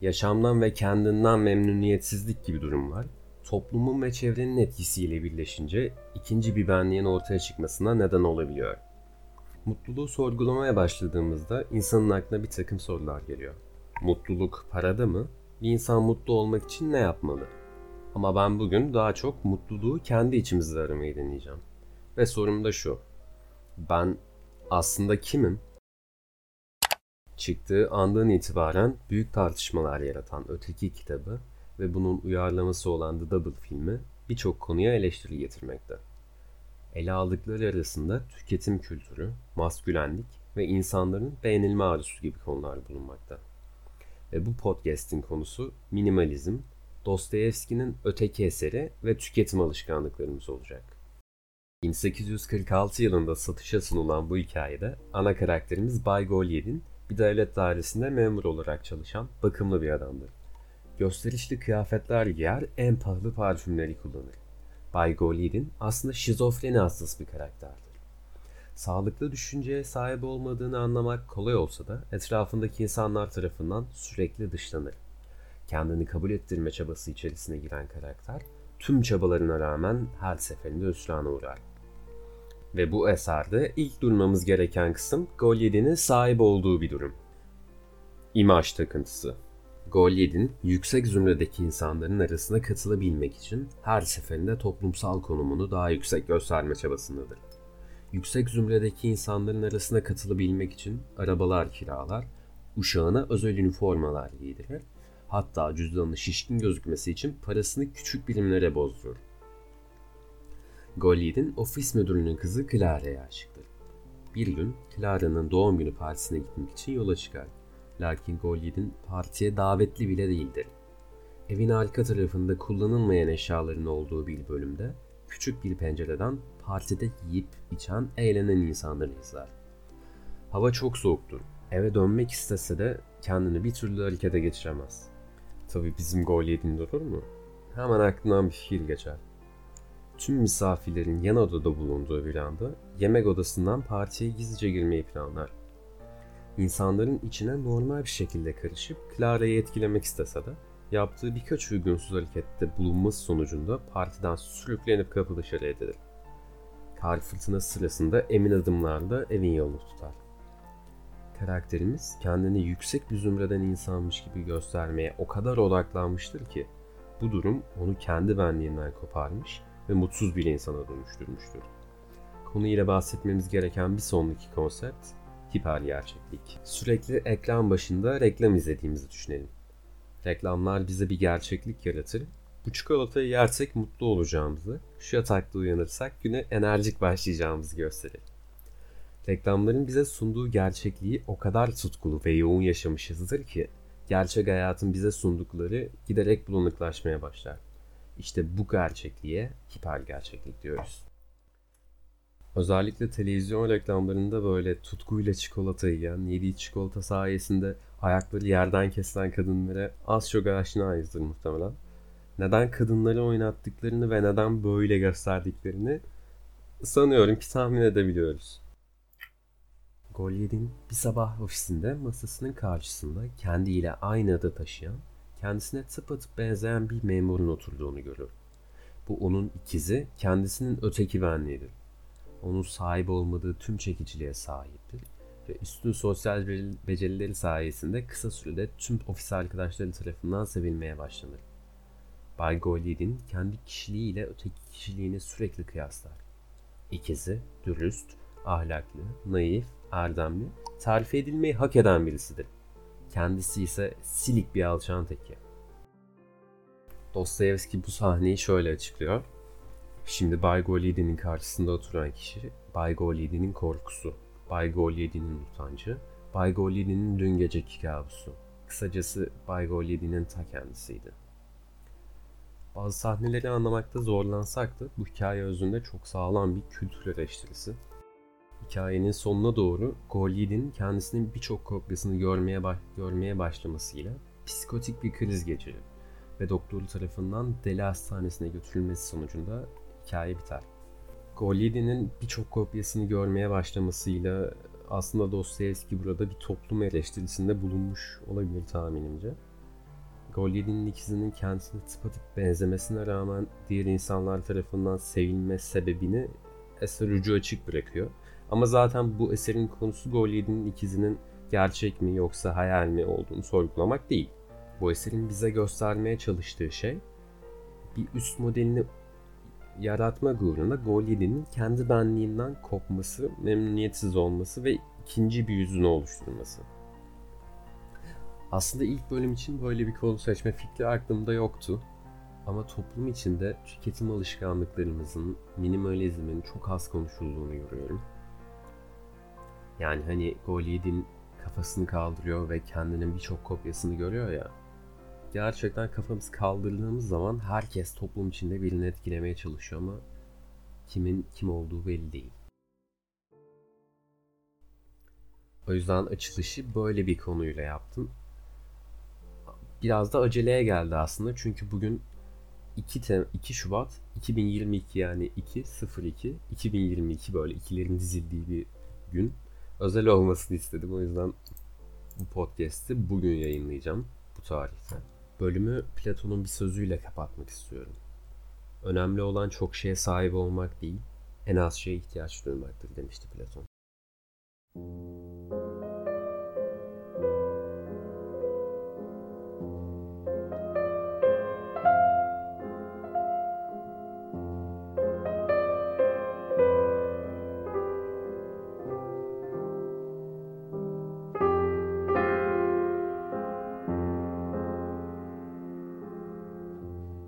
Yaşamdan ve kendinden memnuniyetsizlik gibi durum var. Toplumun ve çevrenin etkisiyle birleşince ikinci bir benliğin ortaya çıkmasına neden olabiliyor. Mutluluğu sorgulamaya başladığımızda insanın aklına bir takım sorular geliyor. Mutluluk parada mı? Bir insan mutlu olmak için ne yapmalı? Ama ben bugün daha çok mutluluğu kendi içimizde aramayı deneyeceğim. Ve sorum da şu. Ben aslında kimim? Çıktığı andan itibaren büyük tartışmalar yaratan Öteki kitabı ve bunun uyarlaması olan The Double filmi birçok konuya eleştiri getirmekte. Ele aldıkları arasında tüketim kültürü, maskülenlik ve insanların beğenilme arzusu gibi konular bulunmakta. Ve bu podcast'in konusu minimalizm, Dostoyevski'nin öteki eseri ve tüketim alışkanlıklarımız olacak. 1846 yılında satışa sunulan bu hikayede ana karakterimiz Bay Golyed'in bir devlet dairesinde memur olarak çalışan bakımlı bir adamdır. Gösterişli kıyafetler giyer, en pahalı parfümleri kullanır. Bay Golyed'in aslında şizofreni hastası bir karakterdir. Sağlıklı düşünceye sahip olmadığını anlamak kolay olsa da etrafındaki insanlar tarafından sürekli dışlanır. Kendini kabul ettirme çabası içerisine giren karakter tüm çabalarına rağmen her seferinde hüsrana uğrar. Ve bu eserde ilk durmamız gereken kısım Golyedin'in sahip olduğu bir durum. İmaj takıntısı. Golyedin yüksek zümredeki insanların arasına katılabilmek için her seferinde toplumsal konumunu daha yüksek gösterme çabasındadır. Yüksek zümredeki insanların arasına katılabilmek için arabalar kiralar, uşağına özel üniformalar giydirir, hatta cüzdanını şişkin gözükmesi için parasını küçük birimlere bozdurur. Golyed'in ofis müdürünün kızı Clara'ya aşıktır. Bir gün Clara'nın doğum günü partisine gitmek için yola çıkar. Lakin Golyed'in partiye davetli bile değildir. Evin arka tarafında kullanılmayan eşyaların olduğu bir bölümde küçük bir pencereden partide yiyip içen eğlenen insanları izler. Hava çok soğuktur. Eve dönmek istese de kendini bir türlü harekete geçiremez. Tabi bizim Golyed'in durur mu? Hemen aklından bir fikir geçer tüm misafirlerin yan odada bulunduğu bir anda yemek odasından partiye gizlice girmeyi planlar. İnsanların içine normal bir şekilde karışıp Clara'yı etkilemek istese de yaptığı birkaç uygunsuz harekette bulunması sonucunda partiden sürüklenip kapı dışarı edilir. Kar fırtınası sırasında emin adımlarla evin yolunu tutar. Karakterimiz kendini yüksek bir zümreden insanmış gibi göstermeye o kadar odaklanmıştır ki bu durum onu kendi benliğinden koparmış ve mutsuz bir insana dönüştürmüştür. Konu ile bahsetmemiz gereken bir sonraki konsept hiper gerçeklik. Sürekli ekran başında reklam izlediğimizi düşünelim. Reklamlar bize bir gerçeklik yaratır. Bu çikolatayı yersek mutlu olacağımızı, şu yatakta uyanırsak güne enerjik başlayacağımızı gösterir. Reklamların bize sunduğu gerçekliği o kadar tutkulu ve yoğun yaşamışızdır ki gerçek hayatın bize sundukları giderek bulanıklaşmaya başlar. İşte bu gerçekliğe hiper gerçeklik diyoruz. Özellikle televizyon reklamlarında böyle tutkuyla çikolata yiyen, yediği çikolata sayesinde ayakları yerden kesilen kadınlara az çok aşinayızdır muhtemelen. Neden kadınları oynattıklarını ve neden böyle gösterdiklerini sanıyorum ki tahmin edebiliyoruz. Golyed'in bir sabah ofisinde masasının karşısında kendiyle aynı adı taşıyan kendisine tıpatıp benzeyen bir memurun oturduğunu görür. Bu onun ikizi, kendisinin öteki benliğidir. Onun sahip olmadığı tüm çekiciliğe sahiptir ve üstün sosyal becerileri sayesinde kısa sürede tüm ofis arkadaşları tarafından sevilmeye başlanır. Bay Goldie'nin kendi kişiliğiyle öteki kişiliğini sürekli kıyaslar. İkizi dürüst, ahlaklı, naif, erdemli, tarif edilmeyi hak eden birisidir. Kendisi ise silik bir alçağın teki. Dostoyevski bu sahneyi şöyle açıklıyor. Şimdi Bay Golyedin'in karşısında oturan kişi Bay Golyedin'in korkusu, Bay Golyedin'in utancı, Bay Golyedin'in dün geceki kabusu. Kısacası Bay Golyedin'in ta kendisiydi. Bazı sahneleri anlamakta zorlansak da bu hikaye özünde çok sağlam bir kültür eleştirisi Hikayenin sonuna doğru Golyed'in kendisinin birçok kopyasını görmeye, baş görmeye başlamasıyla psikotik bir kriz geçirir ve doktoru tarafından deli hastanesine götürülmesi sonucunda hikaye biter. Golyedin'in birçok kopyasını görmeye başlamasıyla aslında Dostoyevski burada bir toplum eleştirisinde bulunmuş olabilir tahminimce. Golyedin'in ikizinin kendisine tıpatıp benzemesine rağmen diğer insanlar tarafından sevilme sebebini eser ucu açık bırakıyor. Ama zaten bu eserin konusu Golyedin'in ikizinin gerçek mi yoksa hayal mi olduğunu sorgulamak değil. Bu eserin bize göstermeye çalıştığı şey bir üst modelini yaratma uğruna Golyedin'in kendi benliğinden kopması, memnuniyetsiz olması ve ikinci bir yüzünü oluşturması. Aslında ilk bölüm için böyle bir konu seçme fikri aklımda yoktu. Ama toplum içinde tüketim alışkanlıklarımızın, minimalizmin çok az konuşulduğunu görüyorum. Yani hani Golyedin kafasını kaldırıyor ve kendinin birçok kopyasını görüyor ya. Gerçekten kafamız kaldırdığımız zaman herkes toplum içinde birini etkilemeye çalışıyor ama kimin kim olduğu belli değil. O yüzden açılışı böyle bir konuyla yaptım. Biraz da aceleye geldi aslında çünkü bugün 2, Tem 2 Şubat 2022 yani 2 02 2022 böyle ikilerin dizildiği bir gün. Özel olmasını istedim o yüzden bu podcast'i bugün yayınlayacağım bu tarihte. Bölümü Platon'un bir sözüyle kapatmak istiyorum. Önemli olan çok şeye sahip olmak değil, en az şeye ihtiyaç duymaktır demişti Platon.